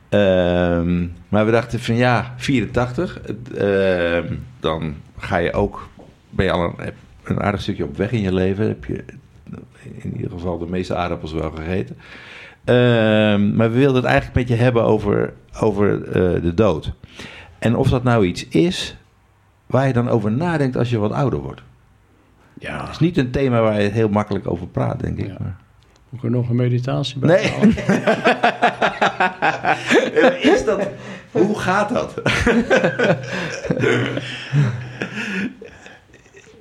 Ehm, maar we dachten van ja, 84. het, ehm, dan ga je ook... Ben je al een, een aardig stukje op weg in je leven. Heb je in ieder geval de meeste aardappels wel gegeten. Ehm, maar we wilden het eigenlijk met je hebben over, over eh, de dood. En of dat nou iets is waar je dan over nadenkt als je wat ouder wordt. Ja. Het is niet een thema waar je heel makkelijk over praat, denk ik. Ja. Maar... Moet ik er nog een meditatie bij Nee. [laughs] is dat... Hoe gaat dat? [laughs]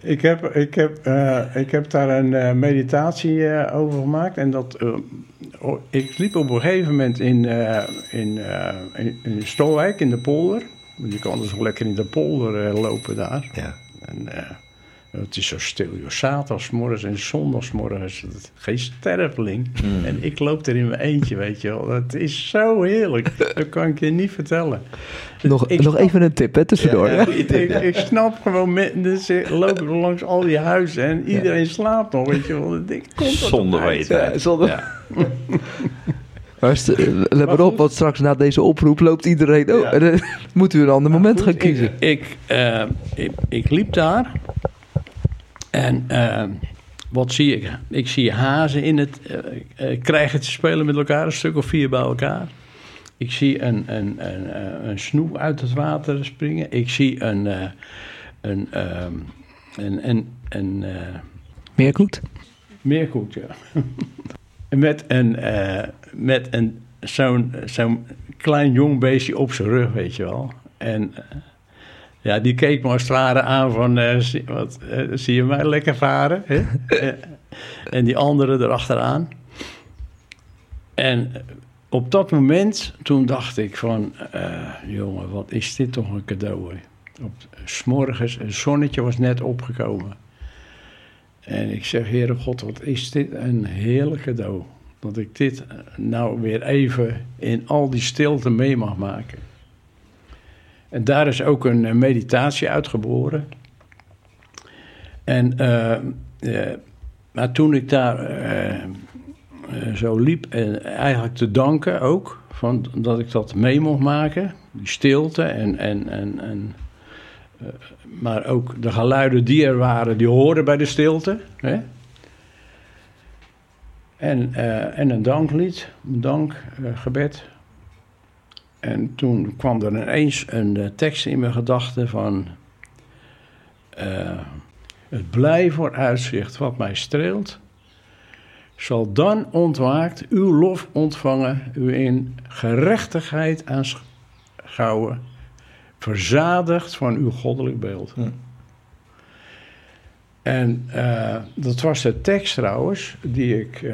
Ik heb, ik, heb, eh, ik heb daar een eh, meditatie eh, over gemaakt. En dat, oh, ik liep op een gegeven moment in, in, in, in Stolwijk, in de polder. Je kan dus lekker in de polder lopen daar. Ja. En het is zo stil. joh. Zaterdagsmorgens en zondagsmorgens. Geen sterveling. Hmm. En ik loop er in mijn eentje, weet je wel. Dat is zo heerlijk. Dat kan ik je niet vertellen. Nog, Ik nog snap- even een tip, hè, tussendoor. Ja, ik, ik snap gewoon, men- dus ik loop langs al die huizen en iedereen slaapt nog, weet je wel. Komt Zonder weten. Ja, zonder- Ja. [laughs] Maar st- let maar op, want straks na deze oproep loopt iedereen... Oh, Ja. en [laughs] dan moet u een ander moment Goed, gaan kiezen. Ik, ik, eh, ik, ik liep daar En eh, wat zie ik? Ik zie hazen in het, eh, krijgen te spelen met elkaar, een stuk of vier bij elkaar. Ik zie een, een, een, eh, een snoep uit het water springen. Ik zie een, eh, een, een, een, een Meerkoet? meerkoet, ja. [laughs] met een, met een, zo'n, zo'n klein jong beestje op zijn rug, weet je wel. En ja, die keek me als het ware aan van, eh, zie, wat, eh, zie je mij lekker varen? Hè? [laughs] Eh, en die andere erachteraan. En op dat moment, toen dacht ik van, jongen, wat is dit toch een cadeau, hè? Op, 's morgens, een zonnetje was net opgekomen. En ik zeg, Heere God, wat is dit een heerlijk cadeau. Dat ik dit nou weer even in al die stilte mee mag maken. En daar is ook een eh, meditatie uitgeboren. En, eh, eh, maar toen ik daar zo liep, en eigenlijk te danken ook, van, dat ik dat mee mocht maken, die stilte en, en, en, en maar ook de geluiden die er waren, die hoorden bij de stilte. Hè? En, en een danklied, een dankgebed. En toen kwam er ineens een eh, tekst in mijn gedachten van... eh, het blij vooruitzicht wat mij streelt... zal dan ontwaakt uw lof ontvangen... u in gerechtigheid aanschouwen... verzadigd van uw goddelijk beeld. Hm. En eh, dat was de tekst trouwens, die ik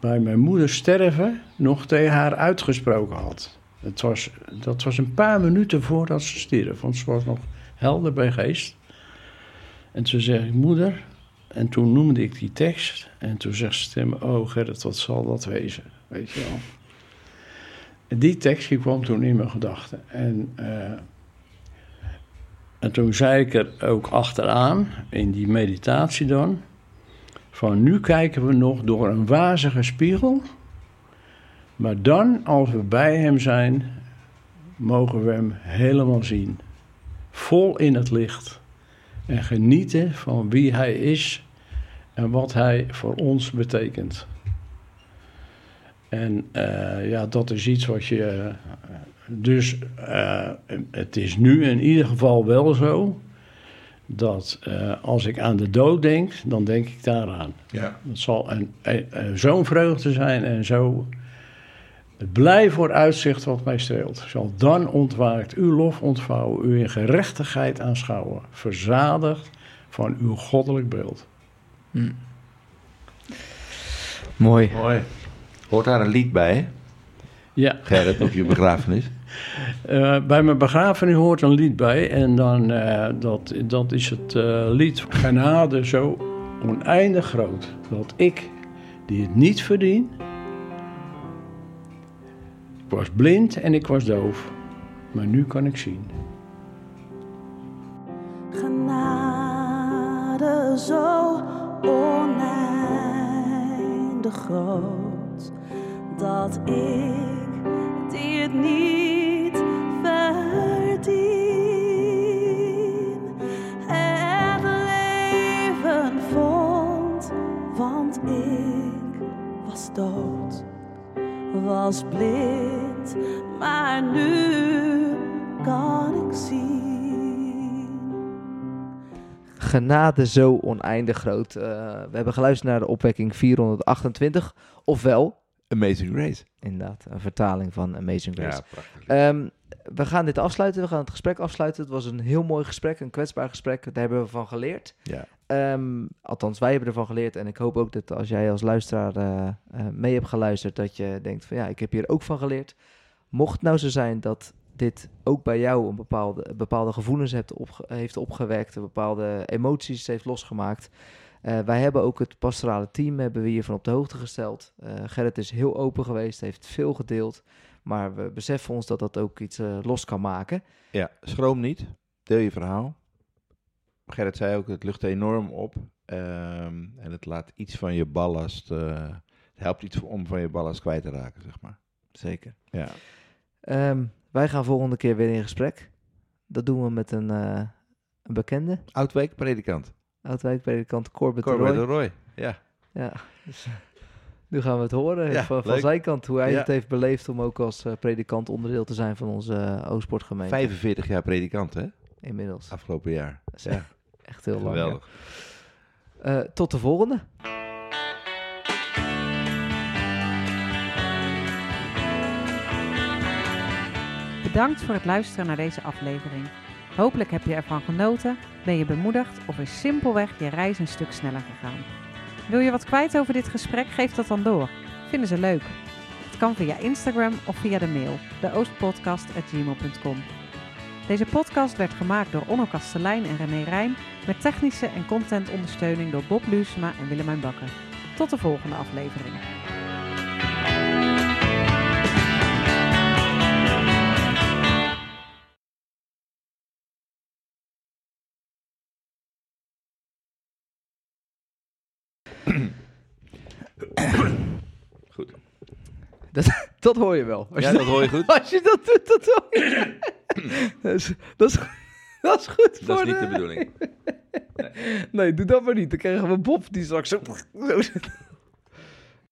bij mijn moeder sterven nog tegen haar uitgesproken had. Het was, dat was een paar minuten voordat ze stierf, want ze was nog helder bij geest. En toen zeg ik, moeder, en toen noemde ik die tekst. En toen zegt ze tegen oh Gerrit, wat zal dat wezen? Weet je wel. En die tekst kwam toen in mijn gedachten. En, eh, en toen zei ik er ook achteraan, in die meditatie dan... van nu kijken we nog door een wazige spiegel... maar dan, als we bij hem zijn, mogen we hem helemaal zien. Vol in het licht. En genieten van wie hij is en wat hij voor ons betekent. En eh, ja, dat is iets wat je. eh, dus eh, het is nu in ieder geval wel zo dat als ik aan de dood denk, dan denk ik daaraan. Ja. Dat zal een, een- een- zo'n vreugde zijn en zo het blij voor uitzicht wat mij streelt. Zal dan ontwaakt uw lof ontvouwen, u in gerechtigheid aanschouwen, verzadigd van uw goddelijk beeld. Mooi. Mooi. Hoort daar een lied bij, Ja, Gerrit, op je begrafenis? [laughs] eh, bij mijn begrafenis hoort een lied bij en dan, eh, dat, dat is het eh, lied Genade zo oneindig groot, dat ik, die het niet verdien, was blind en ik was doof, maar nu kan ik zien. Genade zo oneindig groot dat ik die het niet verdien was blind, maar nu kan ik zien. Genade zo oneindig groot. Eh, we hebben geluisterd naar de opwekking 428. Ofwel, Amazing Grace. inderdaad, een vertaling van Amazing Grace. Ehm, we gaan dit afsluiten. We gaan het gesprek afsluiten. Het was een heel mooi gesprek, een kwetsbaar gesprek. Daar hebben we van geleerd. Ja. Ehm, althans, wij hebben ervan geleerd. En ik hoop ook dat als jij als luisteraar eh, eh, mee hebt geluisterd, dat je denkt van ja, ik heb hier ook van geleerd. Mocht het nou zo zijn dat dit ook bij jou een bepaalde, bepaalde gevoelens hebt heeft opgewekt, bepaalde emoties heeft losgemaakt. eh, wij hebben ook het pastorale team hebben we hiervan op de hoogte gesteld. Gerrit is heel open geweest, heeft veel gedeeld. Maar we beseffen ons dat dat ook iets los kan maken. Ja, schroom niet. Deel je verhaal. Gerrit zei ook, het lucht enorm op. Ehm, en het laat iets van je ballast... eh, het helpt iets om van je ballast kwijt te raken, zeg maar. Zeker. Ja. Ehm, wij gaan volgende keer weer in gesprek. Dat doen we met een, eh, een bekende. Oudweek, predikant. Oud-wijkpredikant Corbett, Corbett Roy. Roy. Ja. Ja, dus, eh, nu gaan we het horen Ja, van, van zijn kant. Hoe hij Ja. het heeft beleefd om ook als predikant onderdeel te zijn van onze uh, Oostsportgemeente. 45 jaar predikant, hè? Inmiddels. Afgelopen jaar. Dat is Ja, Echt heel lang. geweldig. ja. Eh, tot de volgende. Bedankt voor het luisteren naar deze aflevering. Hopelijk heb je ervan genoten, ben je bemoedigd of is simpelweg je reis een stuk sneller gegaan. Wil je wat kwijt over dit gesprek? Geef dat dan door. Vinden ze leuk? Het kan via Instagram of via de mail, deoostpodcast.gmail.com. Deze podcast werd gemaakt door Onno Kastelein en René Rijn met technische en contentondersteuning door Bob Luusma en Willemijn Bakker. Tot de volgende aflevering. Goed. Dat, [laughs] dat hoor je wel. Als Ja, je dat hoor je goed. [laughs] Als je dat doet, dat hoor je. dat, is, [coughs] dat, is, dat is goed Dat voor is niet de... de bedoeling. [laughs] Nee, doe dat maar niet. Dan krijgen we Bob die straks zo... zo zit.